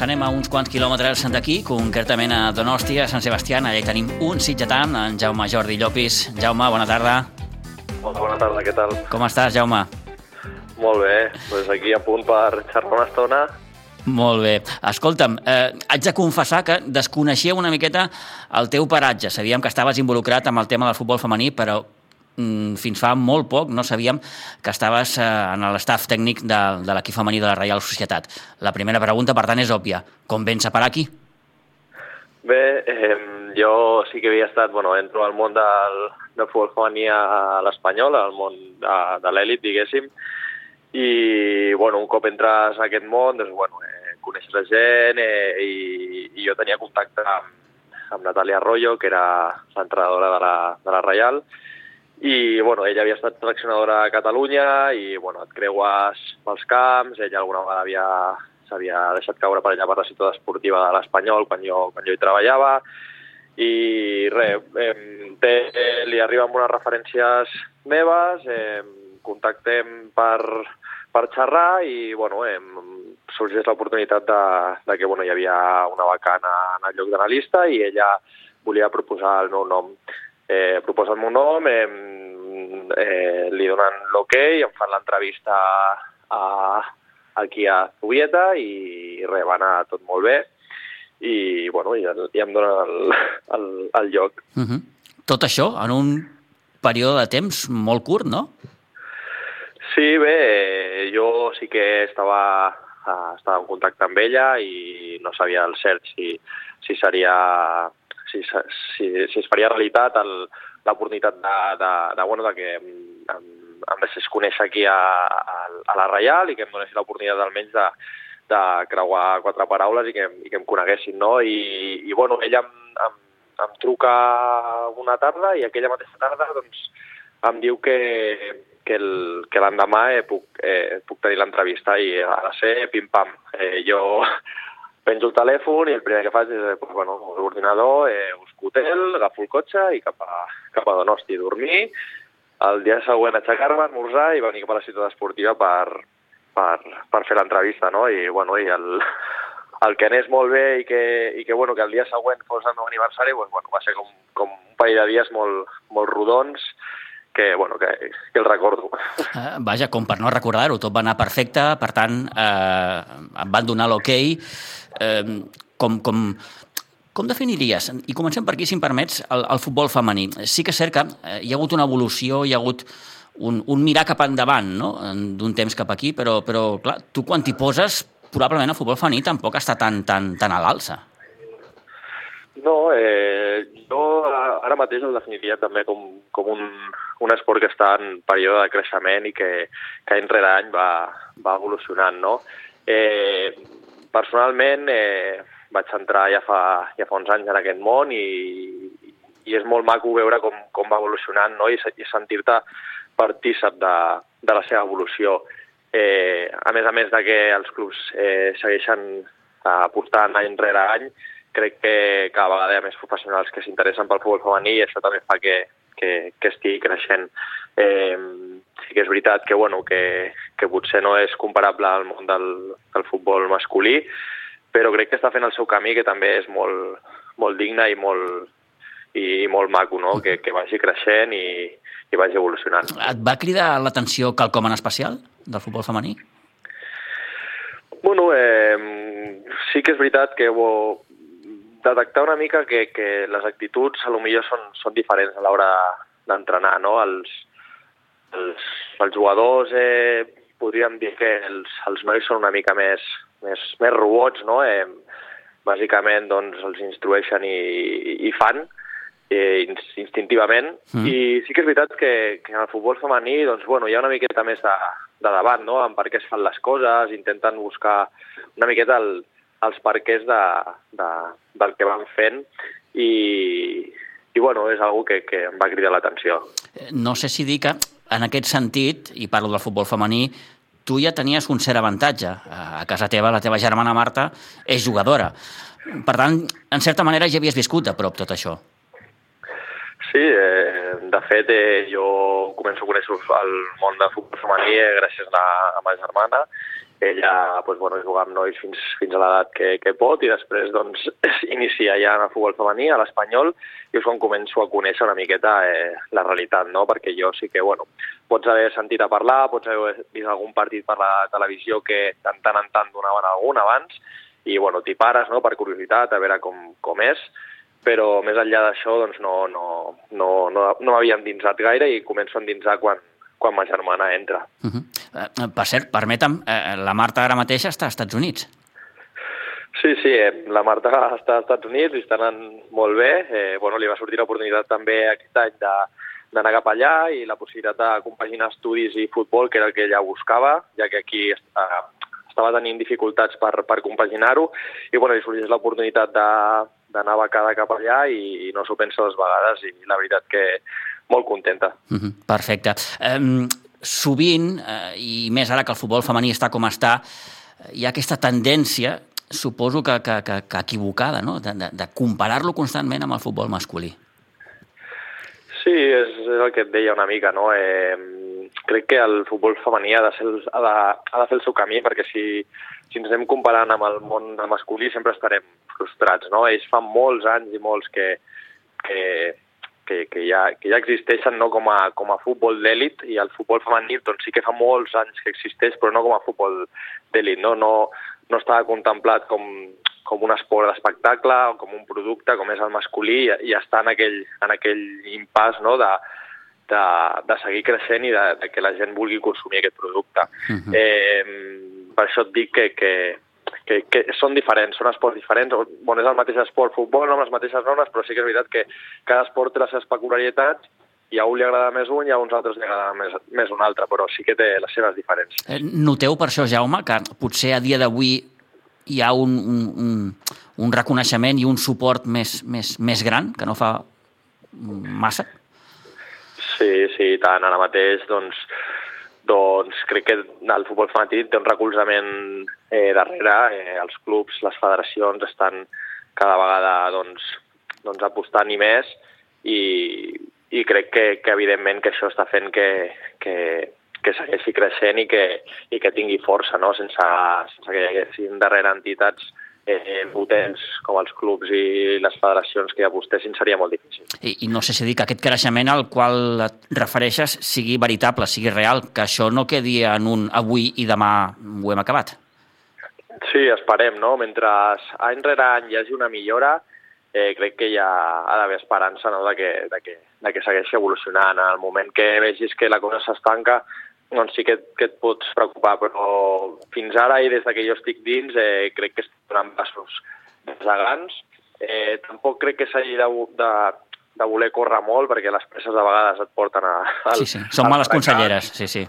Doncs anem a uns quants quilòmetres d'aquí, concretament a Donòstia, a Sant Sebastià. Allà hi tenim un sitgetant, en Jaume Jordi Llopis. Jaume, bona tarda. Molt bona tarda, què tal? Com estàs, Jaume? Molt bé, doncs aquí a punt per xerrar una estona. Molt bé. Escolta'm, eh, haig de confessar que desconeixia una miqueta el teu paratge. Sabíem que estaves involucrat amb el tema del futbol femení, però fins fa molt poc no sabíem que estaves eh, en l'estaf tècnic de, de l'equip femení de la Reial Societat. La primera pregunta, per tant, és òbvia. Com vens a parar aquí? Bé, eh, jo sí que havia estat, bueno, entro al món del, del futbol femení a l'Espanyol, al món de, de l'èlit, diguéssim, i, bueno, un cop entres a aquest món, doncs, bueno, eh, coneixes la gent eh, i, i jo tenia contacte amb, amb Natàlia Arroyo, que era l'entrenadora de, la, de la Reial, i, bueno, ella havia estat seleccionadora a Catalunya i, bueno, et creues pels camps, ella alguna vegada havia s'havia deixat caure per allà per la ciutat esportiva de l'Espanyol quan jo, quan jo hi treballava, i res, eh, té, li arriben unes referències meves, eh, contactem per, per xerrar i bueno, eh, sorgeix l'oportunitat de, de que bueno, hi havia una vacant en el lloc d'analista i ella volia proposar el meu nom. Eh, proposa el meu nom, eh, eh, li donen l'hoquei, okay, em fan l'entrevista a, aquí a Zubieta i res, va anar tot molt bé i, bueno, ja, ja em donen el, el, el lloc. Uh -huh. Tot això en un període de temps molt curt, no? Sí, bé, jo sí que estava, estava en contacte amb ella i no sabia el cert si, si seria si, si, si es faria realitat l'oportunitat de, de, de, bueno, de que em, em deixés conèixer aquí a, a, a la Reial i que em donés l'oportunitat almenys de, de creuar quatre paraules i que, i que em coneguessin, no? I, i bueno, ella em, em, em truca una tarda i aquella mateixa tarda doncs, em diu que, que l'endemà eh, puc, eh, puc tenir l'entrevista i ha de ser pim-pam. Eh, jo penjo el telèfon i el primer que faig és eh, pues, bueno, l'ordinador, eh, busco hotel, agafo el cotxe i cap a, cap a Donosti a dormir. El dia següent aixecar-me, esmorzar i venir cap a la ciutat esportiva per, per, per fer l'entrevista, no? I, bueno, i el, el que anés molt bé i que, i que, bueno, que el dia següent fos el meu aniversari, pues, bueno, va ser com, com un parell de dies molt, molt rodons, que, bueno, que, que el recordo. Uh, vaja, com per no recordar-ho, tot va anar perfecte, per tant, eh, em van donar l'hoquei. Eh, com, com, com definiries, i comencem per aquí, si em permets, el, el futbol femení? Sí que és cert que eh, hi ha hagut una evolució, hi ha hagut un, un mirar cap endavant, no?, d'un temps cap aquí, però, però clar, tu quan t'hi poses, probablement el futbol femení tampoc està tan, tan, tan a l'alça. No, eh, jo ara mateix el definiria també com, com un, un esport que està en període de creixement i que, que any rere any va, va evolucionant, no? Eh, personalment eh, vaig entrar ja fa, ja fa uns anys en aquest món i, i és molt maco veure com, com va evolucionant no? i, i sentir-te partícip de, de la seva evolució. Eh, a més a més de que els clubs eh, segueixen apostant any rere any, crec que cada vegada hi ha més professionals que s'interessen pel futbol femení i això també fa que, que, que estigui creixent. Eh, sí que és veritat que, bueno, que, que potser no és comparable al món del, del futbol masculí, però crec que està fent el seu camí, que també és molt, molt digne i molt, i molt maco, no? que, que vagi creixent i, i vagi evolucionant. Et va cridar l'atenció quelcom en especial del futbol femení? Bueno, eh, sí que és veritat que bo, detectar una mica que, que les actituds a lo millor són, són diferents a l'hora d'entrenar, no? Els, els, els jugadors eh, podríem dir que els, els nois són una mica més, més, més robots, no? Eh, bàsicament doncs, els instrueixen i, i fan eh, instintivament mm. i sí que és veritat que, que en el futbol femení doncs, bueno, hi ha una miqueta més de, de debat no? en per què es fan les coses, intenten buscar una miqueta el, els perquès de, de, del que van fent i, i bueno, és algo que, que em va cridar l'atenció. No sé si dir que en aquest sentit, i parlo del futbol femení, tu ja tenies un cert avantatge. A casa teva, la teva germana Marta és jugadora. Per tant, en certa manera ja havies viscut a prop tot això. Sí, eh, de fet eh, jo començo a conèixer el món de futbol femení eh, gràcies a la, a ma germana ella pues, bueno, juga amb nois fins, fins a l'edat que, que pot i després doncs, inicia ja en el futbol femení, a l'Espanyol, i és quan començo a conèixer una miqueta eh, la realitat, no? perquè jo sí que, bueno, pots haver sentit a parlar, pots haver vist algun partit per la televisió que de tant en tant donaven algun abans, i bueno, t'hi pares no? per curiositat, a veure com, com és, però més enllà d'això doncs no, no, no, no, no m'havia endinsat gaire i començo a endinsar quan, quan ma germana entra. Uh -huh. uh, per cert, permetem, uh, la Marta ara mateix està als Estats Units. Sí, sí, eh, la Marta està als Estats Units i està anant molt bé. Eh, bueno, li va sortir l'oportunitat també aquest any de, d'anar cap allà i la possibilitat de compaginar estudis i futbol, que era el que ella buscava, ja que aquí eh, estava tenint dificultats per, per compaginar-ho, i bueno, li sorgeix l'oportunitat d'anar becada cap allà i, i no s'ho pensa dues vegades, i la veritat que molt contenta. Uh -huh, perfecte. Um, sovint, uh, i més ara que el futbol femení està com està, hi ha aquesta tendència, suposo que, que, que, que equivocada, no? de, de, de comparar-lo constantment amb el futbol masculí. Sí, és, és el que et deia una mica, no? Eh, crec que el futbol femení ha de, ser, ha de, ha de fer el seu camí, perquè si, si ens anem comparant amb el món masculí sempre estarem frustrats, no? Ells fa molts anys i molts que, que, que, que, ja, que ja existeixen no com a, com a futbol d'èlit i el futbol femení doncs sí que fa molts anys que existeix però no com a futbol d'èlit, no? no, no estava contemplat com, com un esport d'espectacle o com un producte com és el masculí i, i està en aquell, en aquell impàs no? de, de, de seguir creixent i de, de que la gent vulgui consumir aquest producte. Uh -huh. eh, per això et dic que, que, que, que són diferents, són esports diferents, bon, és el mateix esport futbol, no amb les mateixes normes, però sí que és veritat que cada esport té les seves peculiaritats i a un li agrada més un i a uns altres li agrada més, més un altre, però sí que té les seves diferències. Eh, noteu per això, Jaume, que potser a dia d'avui hi ha un, un, un, un reconeixement i un suport més, més, més gran, que no fa massa? Sí, sí, tant. Ara mateix, doncs, doncs crec que el futbol femení té un recolzament eh, darrere. Eh, els clubs, les federacions estan cada vegada doncs, doncs apostant i més i, i crec que, que evidentment que això està fent que, que, que segueixi creixent i que, i que tingui força, no? sense, sense que hi haguessin darrere entitats eh, potents com els clubs i les federacions que apostessin seria molt difícil. I, I no sé si dir que aquest creixement al qual et refereixes sigui veritable, sigui real, que això no quedi en un avui i demà ho hem acabat. Sí, esperem, no? Mentre any rere any hi hagi una millora, eh, crec que hi ha, ha d'haver esperança no? de, que, de, que, de que segueixi evolucionant. En el moment que vegis que la cosa s'estanca, doncs sí que, que et pots preocupar, però fins ara i des que jo estic dins eh, crec que estic donant passos gegants. Eh, tampoc crec que s'hagi de, de, de voler córrer molt, perquè les presses a vegades et porten a... Al, sí, sí, són males conselleres, sí, sí.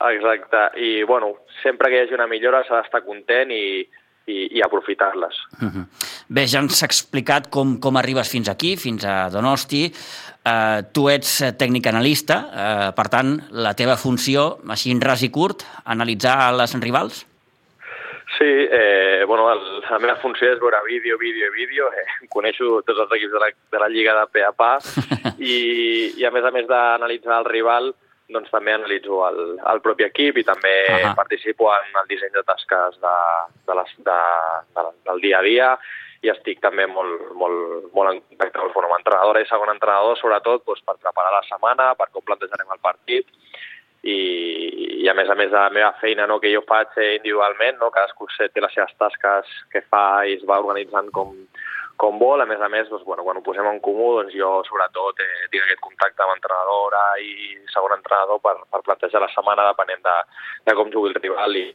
Exacte, i bueno, sempre que hi hagi una millora s'ha d'estar content i, i, i aprofitar-les. Uh -huh. Bé, ja ens has explicat com, com arribes fins aquí, fins a Donosti. Uh, tu ets tècnic analista, uh, per tant, la teva funció, així en ras i curt, analitzar les rivals? Sí, eh, bueno, el, la meva funció és veure vídeo, vídeo i vídeo. Eh, coneixo tots els equips de la, de la Lliga de pe a pa i, i a més a més d'analitzar el rival, doncs també analitzo el, el propi equip i també uh -huh. participo en el disseny de tasques de, de les, de, de, del dia a dia i estic també molt, molt, molt en contacte amb, bueno, amb entrenadora i segon entrenador, sobretot doncs, per preparar la setmana, per com plantejarem el partit i, i a més a més de la meva feina no, que jo faig individualment, no, cadascú té les seves tasques que fa i es va organitzant com, com vol. A més a més, doncs, bueno, quan ho posem en comú, doncs jo sobretot eh, tinc aquest contacte amb entrenadora i segon entrenador per, per plantejar la setmana depenent de, de com jugui el rival i,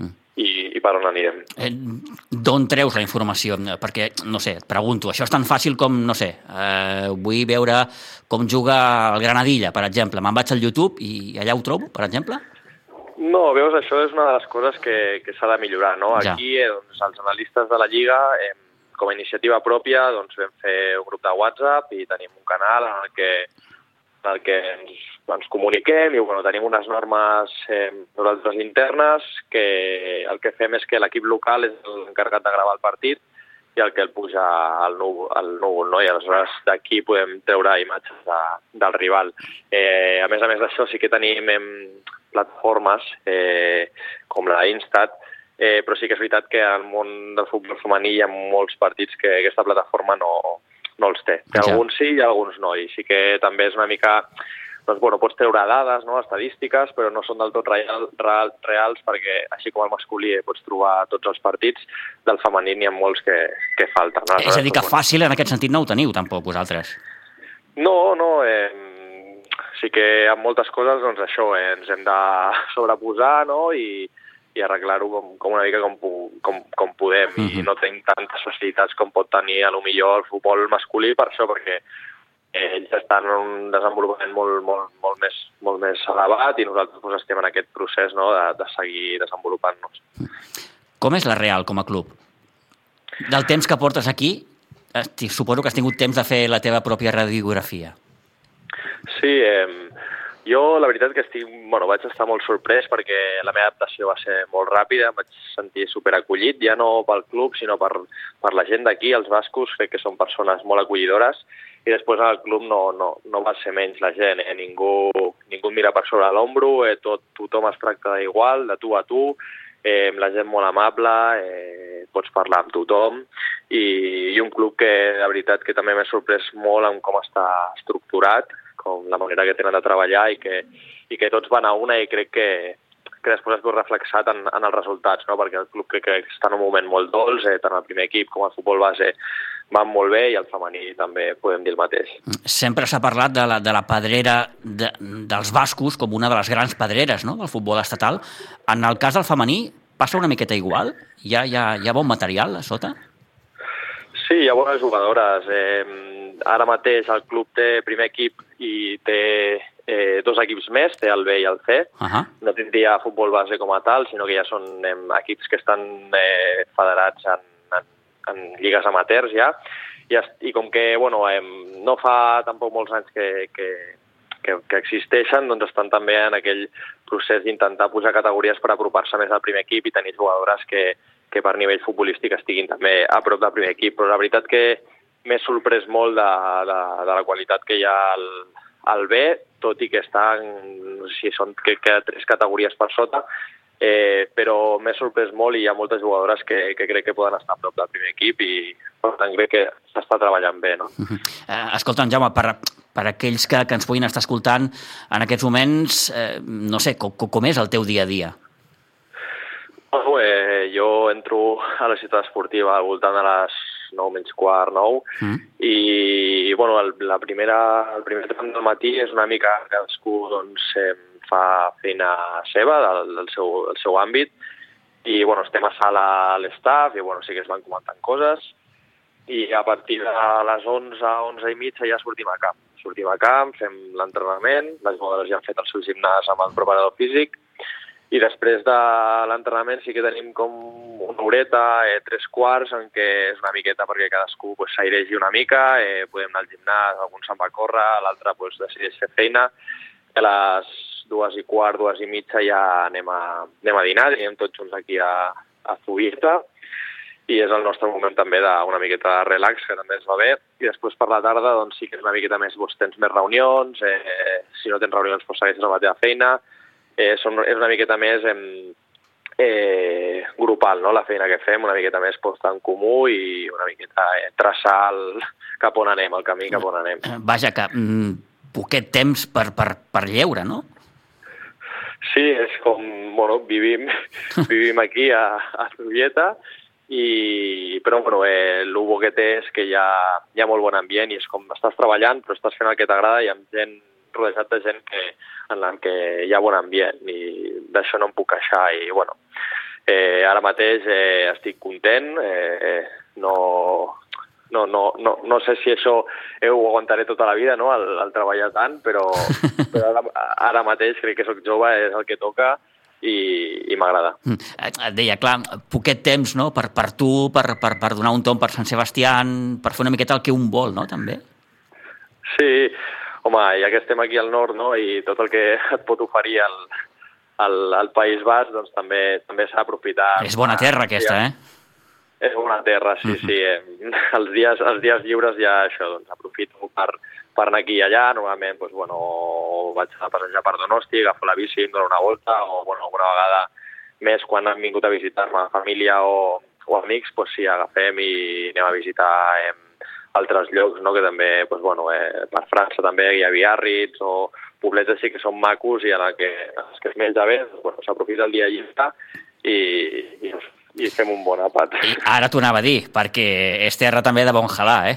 mm. I, i per on anirem. Eh, D'on treus la informació? Perquè, no sé, et pregunto, això és tan fàcil com, no sé, eh, vull veure com juga el Granadilla, per exemple. Me'n vaig al YouTube i allà ho trobo, per exemple? No, veus, això és una de les coses que, que s'ha de millorar, no? Ja. Aquí, eh, doncs, els analistes de la Lliga eh, com a iniciativa pròpia doncs, vam fer un grup de WhatsApp i tenim un canal en el que, en el que ens, ens comuniquem i bueno, tenim unes normes eh, nosaltres internes que el que fem és que l'equip local és l'encarregat de gravar el partit i el que el puja al núvol, al núvol no? i aleshores d'aquí podem treure imatges de, del rival. Eh, a més a més d'això sí que tenim hem, plataformes eh, com la Instat, eh, però sí que és veritat que al món del futbol femení hi ha molts partits que aquesta plataforma no, no els té. Que Ja. alguns sí i alguns no, i sí que també és una mica doncs, bueno, pots treure dades, no, estadístiques, però no són del tot real, real, reals perquè, així com el masculí eh, pots trobar tots els partits, del femení n'hi ha molts que, que falten. No? És a dir, que Aleshores, fàcil en aquest sentit no ho teniu tampoc vosaltres. No, no, eh, sí que en moltes coses doncs això, eh, ens hem de sobreposar no? i, i arreglar-ho com, com una mica com, com, com podem mm -hmm. i Mhm. no tenim tantes facilitats com pot tenir a lo millor el futbol masculí per això, perquè eh, ells estan en un desenvolupament molt, molt, molt, més, molt més elevat i nosaltres doncs, estem en aquest procés no? de, de seguir desenvolupant-nos. Com és la Real com a club? Del temps que portes aquí, suposo que has tingut temps de fer la teva pròpia radiografia. Sí, eh, jo la veritat que estic, bueno, vaig estar molt sorprès perquè la meva adaptació va ser molt ràpida, em vaig sentir superacollit, ja no pel club, sinó per, per la gent d'aquí, els bascos, crec que són persones molt acollidores, i després al club no, no, no va ser menys la gent, eh? ningú, ningú mira per sobre l'ombro, eh? Tot, tothom es tracta igual, de tu a tu, eh, la gent molt amable, eh, pots parlar amb tothom, i, i un club que, de veritat, que també m'ha sorprès molt amb com està estructurat, com la manera que tenen de treballar i que, i que tots van a una i crec que, que després es veu reflexat en, en els resultats, no? perquè el club crec que està en un moment molt dolç, eh, tant el primer equip com el futbol base van molt bé i el femení també podem dir el mateix. Sempre s'ha parlat de la, de la pedrera de, dels bascos com una de les grans pedreres no? del futbol estatal. En el cas del femení passa una miqueta igual? Hi ha, hi ha, hi ha bon material a sota? Sí, hi ha bones jugadores. Eh, ara mateix el club té primer equip i té eh, dos equips més, té el B i el C. Uh -huh. No tindria futbol base com a tal, sinó que ja són eh, equips que estan eh, federats en, en, en lligues amateurs ja. I, i com que bueno, eh, no fa tampoc molts anys que, que, que, que existeixen, doncs estan també en aquell procés d'intentar pujar categories per apropar-se més al primer equip i tenir jugadores que, que per nivell futbolístic estiguin també a prop del primer equip. Però la veritat que m'he sorprès molt de, de, de la qualitat que hi ha al, al B, tot i que estan, no sé si són crec que tres categories per sota, eh, però m'he sorprès molt i hi ha moltes jugadores que, que crec que poden estar a prop del primer equip i per tant crec que s'està treballant bé, no? Eh, escolta'm, Jaume, per, per aquells que, que ens puguin estar escoltant en aquests moments, eh, no sé, com, com és el teu dia a dia? Bueno, eh, jo entro a la ciutat esportiva al voltant de les 9 menys quart, 9, Mm. i bueno, el, la primera, el primer tram del matí és una mica cadascú doncs, eh, fa feina seva del, del, seu, del seu àmbit i bueno, estem a sala a l'estaf i bueno, sí que es van comentant coses i a partir de les 11, 11 i mitja ja sortim a camp. Sortim a camp, fem l'entrenament, les jugadores ja han fet el seu gimnàs amb el preparador físic i després de l'entrenament sí que tenim com una horeta, eh, tres quarts, en què és una miqueta perquè cadascú pues, s'airegi una mica, eh, podem anar al gimnàs, algun se'n va a córrer, l'altre pues, decideix fer feina, a les dues i quart, dues i mitja ja anem a, anem a dinar, anem tots junts aquí a, a Zubieta, i és el nostre moment també d'una miqueta de relax, que també ens va bé, i després per la tarda doncs, sí que és una miqueta més, doncs, tens més reunions, eh, si no tens reunions doncs, segueixes amb la teva feina, eh, són, és una miqueta més eh, eh, grupal, no? la feina que fem, una miqueta més posar en comú i una miqueta eh, traçar el, cap on anem, el camí cap on anem. Eh, Vaja, que mm, poquet temps per, per, per lleure, no? Sí, és com, bueno, vivim, vivim aquí a, a Zubieta, i, però bueno, eh, el bo que té és que hi ha, hi ha molt bon ambient i és com estàs treballant però estàs fent el que t'agrada i amb gent rodejat de gent que, en la que hi ha bon ambient i d'això no em puc queixar i bueno, eh, ara mateix eh, estic content, eh, no, no, no, no, no sé si això eh, ho aguantaré tota la vida, no?, el, el treballar tant, però, però ara, ara mateix crec que sóc jove, és el que toca i, i m'agrada. Mm, eh, Et deia, clar, poquet temps no? per, per tu, per, per, per donar un tom per Sant Sebastián, per fer una miqueta el que un vol, no?, també. Sí, home, ja que estem aquí al nord, no?, i tot el que et pot oferir el, el, el País Basc, doncs també també s'ha d'aprofitar. És bona terra, aquesta, eh? És bona terra, sí, sí. Eh, els, dies, els dies lliures ja això, doncs aprofito per, per anar aquí i allà, normalment doncs, bueno, vaig a passejar per Donosti, agafo la bici, em dono una volta, o bueno, alguna vegada més quan han vingut a visitar-me la família o, o amics, doncs sí, agafem i anem a visitar eh, altres llocs, no? que també, doncs, bueno, eh, per França també hi ha Biarritz o poblets així que són macos i en el que, els que es menja bé, doncs, bueno, s'aprofita el dia lliure i, i, i fem un bon àpat. I ara t'ho anava a dir, perquè és terra també de bon halà, eh?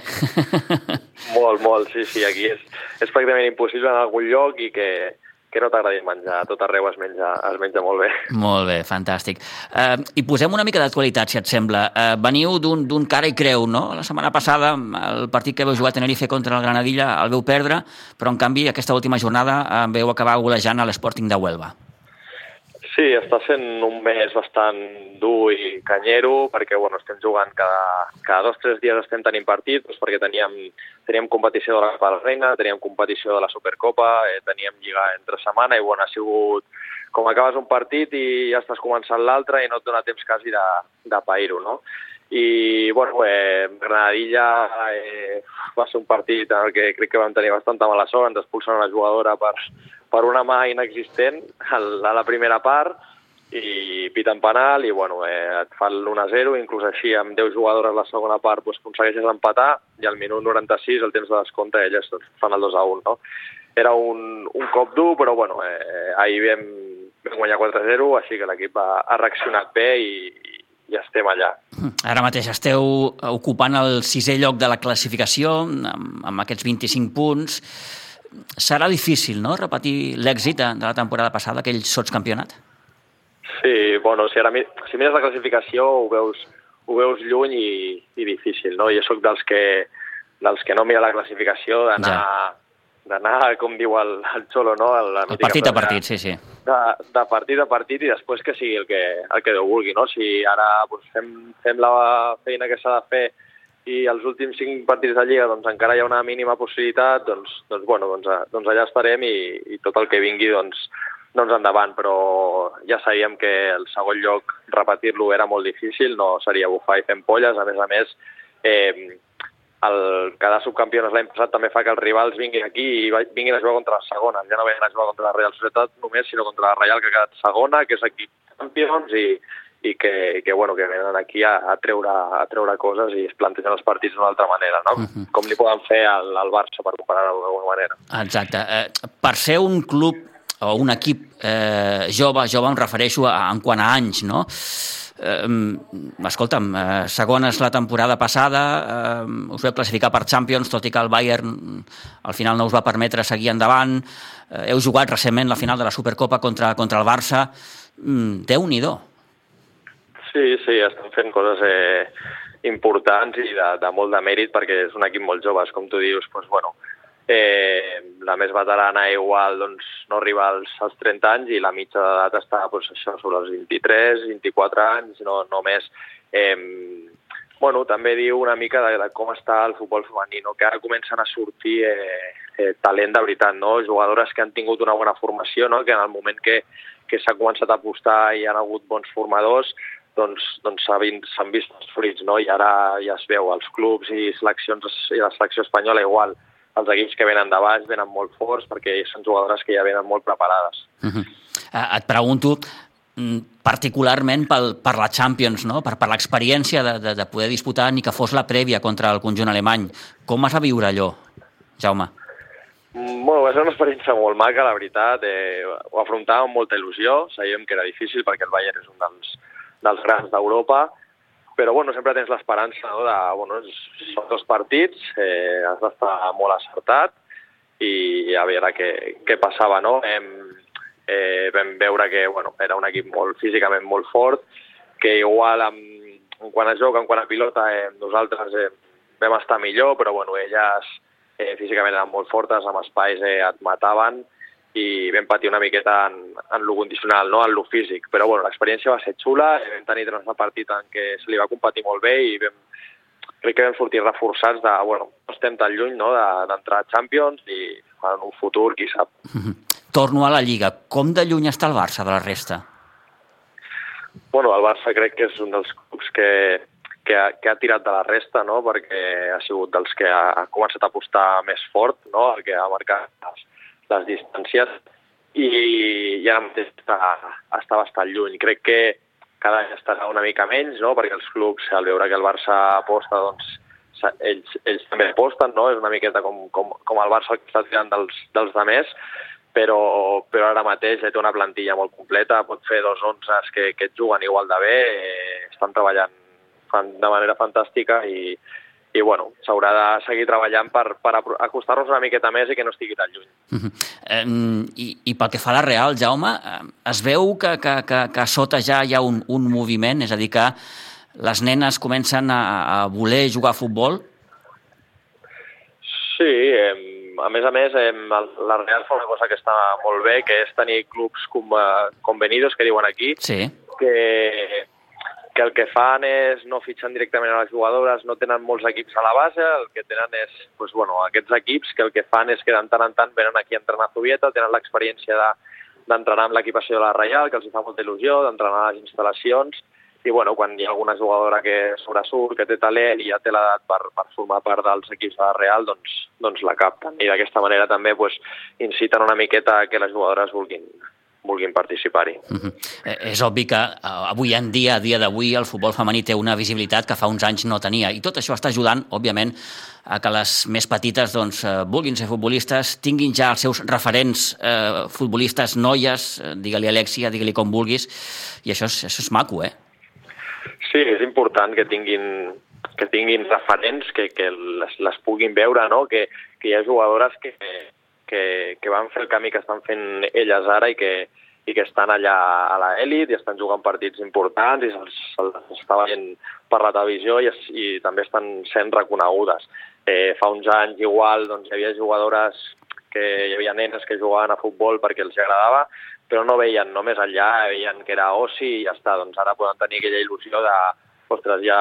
molt, molt, sí, sí, aquí és, és pràcticament impossible en algun lloc i que, que no t'agradi menjar, tot arreu es menja, es menja molt bé. Molt bé, fantàstic. Uh, I posem una mica d'actualitat, si et sembla. Uh, veniu d'un cara i creu, no? La setmana passada, el partit que veu jugar a Tenerife contra el Granadilla el veu perdre, però en canvi aquesta última jornada uh, veu acabar golejant a l'Sporting de Huelva. Sí, està sent un mes bastant dur i canyero perquè bueno, estem jugant cada, cada dos o tres dies estem tenint partit doncs perquè teníem, teníem competició de la Copa de la Reina, teníem competició de la Supercopa, eh, teníem lliga entre setmana i bueno, ha sigut com acabes un partit i ja estàs començant l'altre i no et dona temps quasi de, de pair-ho, no? I, bueno, eh, Granadilla eh, va ser un partit en el que crec que vam tenir bastanta mala sort, ens expulsen una jugadora per, per una mà inexistent a la primera part i piten penal i bueno, eh, et fa l'1-0, inclús així amb 10 jugadores la segona part doncs, aconsegueixes empatar i al minut 96, el temps de descompte, elles doncs, fan el 2-1. No? Era un, un cop dur, però bueno, eh, ahir vam, vam guanyar 4-0, així que l'equip ha, ha reaccionat bé i, i estem allà. Ara mateix esteu ocupant el sisè lloc de la classificació amb, amb aquests 25 punts serà difícil, no?, repetir l'èxit de, de la temporada passada, aquell sotscampionat? Sí, bueno, si, ara, si mires la classificació ho veus, ho veus lluny i, i difícil, no? Jo sóc dels que, dels que no mira la classificació, d'anar ja d'anar, com diu el, el Xolo, no? El, el partit a partit, sí, sí. De, de partit a partit i després que sigui el que, el que Déu vulgui, no? Si ara doncs, fem, fem la feina que s'ha de fer i els últims cinc partits de Lliga doncs, encara hi ha una mínima possibilitat, doncs, doncs, bueno, doncs, doncs allà estarem i, i tot el que vingui doncs, doncs endavant, però ja sabíem que el segon lloc repetir-lo era molt difícil, no seria bufar i fent polles, a més a més eh, el quedar subcampiones l'any passat també fa que els rivals vinguin aquí i vinguin a jugar contra les segones, ja no venen a jugar contra la Real Societat només, sinó contra la Real que ha quedat segona, que és aquí campions i, i que, que, bueno, que venen aquí a, a, treure, a treure coses i es plantegen els partits d'una altra manera, no? Uh mhm. -huh. Com li poden fer al, al Barça, per comparar-ho d'alguna manera. Exacte. Eh, per ser un club o un equip eh, jove, jove em refereixo a, en quant a anys, no? Eh, escolta'm, eh, segones la temporada passada, eh, us vau classificar per Champions, tot i que el Bayern al final no us va permetre seguir endavant, eh, heu jugat recentment la final de la Supercopa contra, contra el Barça, mm, Déu-n'hi-do, Sí, sí, estan fent coses eh, importants i de, de molt de mèrit perquè és un equip molt jove, com tu dius, doncs, bueno, eh, la més veterana igual doncs, no arriba als, als 30 anys i la mitja d'edat està doncs, això, sobre els 23, 24 anys, no, no més. Eh, bueno, també diu una mica de, de com està el futbol femení, no? que ara comencen a sortir eh, eh, talent de veritat, no? jugadores que han tingut una bona formació, no? que en el moment que, que s'ha començat a apostar i han hagut bons formadors, doncs, doncs s'han vist els fruits, no? I ara ja es veu, els clubs i seleccions i la selecció espanyola igual, els equips que venen de baix venen molt forts perquè són jugadores que ja venen molt preparades. Uh -huh. uh, et pregunto, mm, particularment pel, per la Champions, no? per, per l'experiència de, de, de poder disputar ni que fos la prèvia contra el conjunt alemany. Com vas a viure allò, Jaume? Mm, bueno, va ser una experiència molt maca, la veritat. Eh, ho afrontàvem amb molta il·lusió. Sabíem que era difícil perquè el Bayern és un dels, dels grans d'Europa, però bueno, sempre tens l'esperança no, de, bueno, són dos partits, eh, has d'estar molt acertat i a veure què, què passava, no? Hem, eh, vam veure que bueno, era un equip molt físicament molt fort, que igual amb, en quant a joc, en quant a pilota, eh, nosaltres eh, vam estar millor, però bueno, elles eh, físicament eren molt fortes, amb espais eh, et mataven, i vam patir una miqueta en, en lo condicional, no? en lo físic. Però bueno, l'experiència va ser xula, vam tenir tres partits en què se li va competir molt bé i vam, crec que vam sortir reforçats de, bueno, no estem tan lluny no? d'entrar de, a Champions i en un futur, qui sap. Mm -hmm. Torno a la Lliga. Com de lluny està el Barça de la resta? Bueno, el Barça crec que és un dels clubs que, que ha, que ha tirat de la resta, no? perquè ha sigut dels que ha, ha començat a apostar més fort, no? el que ha marcat les, les distàncies, i, mateix està, està bastant lluny. Crec que cada any estarà una mica menys, no? perquè els clubs, al veure que el Barça aposta, doncs ells, ells també aposten, no? és una miqueta com, com, com el Barça que està tirant dels, dels demés, però, però ara mateix té una plantilla molt completa, pot fer dos onzes que, que juguen igual de bé, eh, estan treballant fan de manera fantàstica i, i bueno, s'haurà de seguir treballant per, per acostar-nos una miqueta més i que no estigui tan lluny. Uh -huh. eh, i, I pel que fa a la Real, Jaume, eh, es veu que, que, que, que a sota ja hi ha un, un moviment, és a dir, que les nenes comencen a, a voler jugar a futbol? Sí, eh, a més a més, eh, la Real fa una cosa que està molt bé, que és tenir clubs com, uh, convenidos, que diuen aquí, sí. que que el que fan és no fitxen directament a les jugadores, no tenen molts equips a la base, el que tenen és, pues, bueno, aquests equips que el que fan és que de tant en tant venen aquí a entrenar a Zubieta, tenen l'experiència d'entrenar de, amb l'equipació de la Reial, que els fa molta il·lusió, d'entrenar a les instal·lacions, i bueno, quan hi ha alguna jugadora que sobresurt, que té talent i ja té l'edat per, per formar part dels equips de la Real, doncs, doncs la capten. I d'aquesta manera també pues, inciten una miqueta que les jugadores vulguin, vulguin participar-hi. Uh -huh. eh, és obvi que eh, avui en dia, a dia d'avui, el futbol femení té una visibilitat que fa uns anys no tenia, i tot això està ajudant, òbviament, a que les més petites doncs, eh, vulguin ser futbolistes, tinguin ja els seus referents eh, futbolistes, noies, digue-li Alexia, digue-li com vulguis, i això és, això és maco, eh? Sí, és important que tinguin, que tinguin referents, que, que les, les puguin veure, no? que, que hi ha jugadores que, que, que van fer el camí que estan fent elles ara i que, i que estan allà a l'elit i estan jugant partits importants i se'ls se està veient per la televisió i, es, i també estan sent reconegudes. Eh, fa uns anys igual doncs, hi havia jugadores que hi havia nenes que jugaven a futbol perquè els agradava, però no veien no més enllà, veien que era oci i ja està. Doncs ara poden tenir aquella il·lusió de, ostres, ja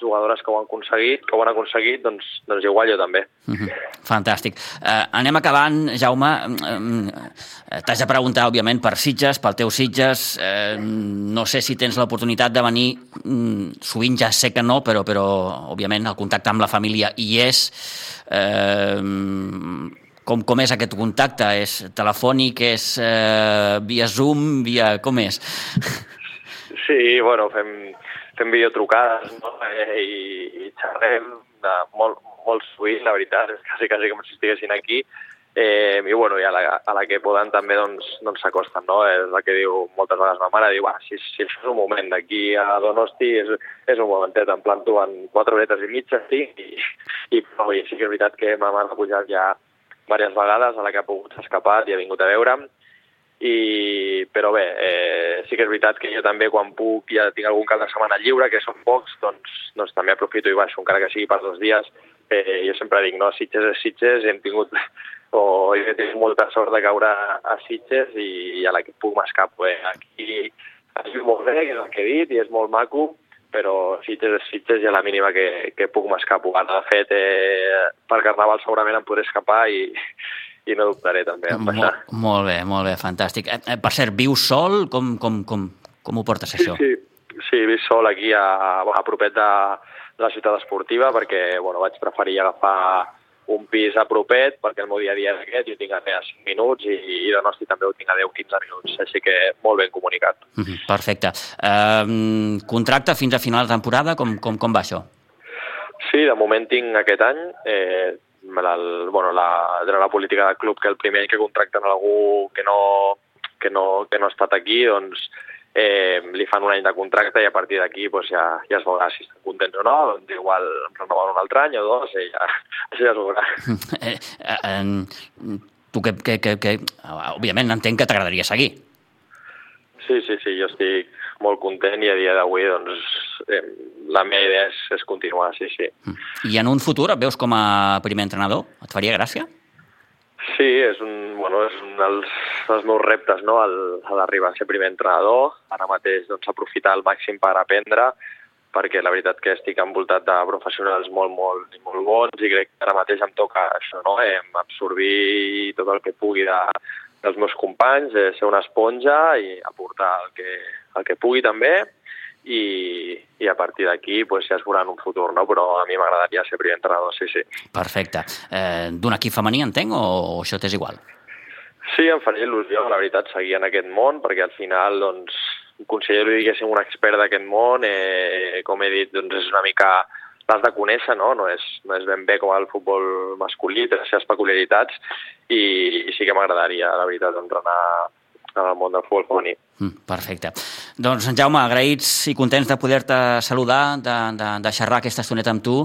jugadores que ho han aconseguit, que ho han aconseguit, doncs, doncs igual jo també. Mhm. -huh. Fantàstic. Uh, anem acabant, Jaume. Uh, T'has de preguntar, òbviament, per Sitges, pel teu Sitges. Uh, no sé si tens l'oportunitat de venir, um, sovint ja sé que no, però, però òbviament el contacte amb la família hi és. Uh, com, com és aquest contacte? És telefònic, és uh, via Zoom, via... com és? Sí, bueno, fem, fem videotrucades no? eh, i, i xerrem de molt, molt sovint, la veritat, és quasi, quasi com si estiguessin aquí, eh, i bueno, i a la, a la que poden també doncs s'acosten, doncs no? És el que diu moltes vegades ma mare, diu, si, si això és un moment d'aquí a Donosti, és, és un momentet, en plan tu en quatre horetes i mitja estic, i, i, però, i sí que és veritat que ma mare ha pujat ja diverses vegades a la que ha pogut escapar i ha vingut a veure'm, i, però bé, eh, sí que és veritat que jo també quan puc ja tinc algun cap de setmana lliure, que són pocs, doncs, doncs també aprofito i baixo, encara que sigui per dos dies. Eh, jo sempre dic, no, Sitges és Sitges, hem tingut, o he tingut molta sort de caure a Sitges i, i a la que puc m'escapo. Eh. Aquí es viu molt bé, que és el que he dit, i és molt maco, però Sitges és Sitges i a la mínima que, que puc m'escapo. Ara, de fet, eh, per Carnaval segurament em podré escapar i, i no dubtaré també en passar. Molt, molt bé, molt bé, fantàstic. Eh, eh, per cert, vius sol? Com, com, com, com ho portes, sí, això? Sí, sí, visc sol aquí a, a propet de, de la ciutat esportiva perquè bueno, vaig preferir agafar un pis a propet perquè el meu dia a dia és aquest, jo tinc a 5 minuts i, i Donosti també ho tinc a 10-15 minuts, així que molt ben comunicat. Mm -hmm, perfecte. Uh, contracte fins a final de temporada, com, com, com va això? Sí, de moment tinc aquest any, eh, el, bueno, la, de la política del club que el primer any que contracten algú que no, que no, que no ha estat aquí, doncs eh, li fan un any de contracte i a partir d'aquí doncs ja, ja es veurà si estan contents o no, doncs igual renoven un altre any o dos i ja, això ja es veurà. Eh, eh, tu que, que, que, que, òbviament entenc que t'agradaria seguir. Sí, sí, sí, jo estic molt content i a dia d'avui doncs, eh, la meva idea és, és continuar, sí, sí. I en un futur et veus com a primer entrenador? Et faria gràcia? Sí, és un, bueno, és un dels, dels meus reptes, no?, l'arribar a ser primer entrenador. Ara mateix, doncs, aprofitar al màxim per aprendre, perquè la veritat que estic envoltat de professionals molt, molt, molt bons i crec que ara mateix em toca això, no?, eh, absorbir tot el que pugui de, dels meus companys, eh, ser una esponja i aportar el que, el que pugui també i, i a partir d'aquí pues, ja es veurà en un futur, no? però a mi m'agradaria ser primer entrenador, sí, sí. Perfecte. Eh, D'un equip femení, entenc, o, o això t'és igual? Sí, em faria il·lusió, la veritat, seguir en aquest món, perquè al final, doncs, considero, diguéssim, un expert d'aquest món, eh, com he dit, doncs és una mica l'has de conèixer, no? No és, no és ben bé com el futbol masculí, té les seves peculiaritats, i, i sí que m'agradaria, la veritat, entrenar en el món del futbol femení. Mm, perfecte. Doncs, en Jaume, agraïts i contents de poder-te saludar, de, de, de xerrar aquesta estoneta amb tu,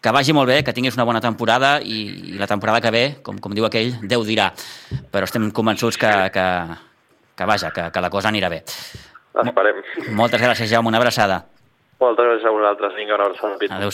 que vagi molt bé, que tinguis una bona temporada i, i la temporada que ve, com, com diu aquell, Déu dirà. Però estem convençuts que, que, que vaja, que, que la cosa anirà bé. Esperem. Moltes gràcies, Jaume. Una abraçada. Moltes gràcies a vosaltres. Vinga, una abraçada. Adéu-siau.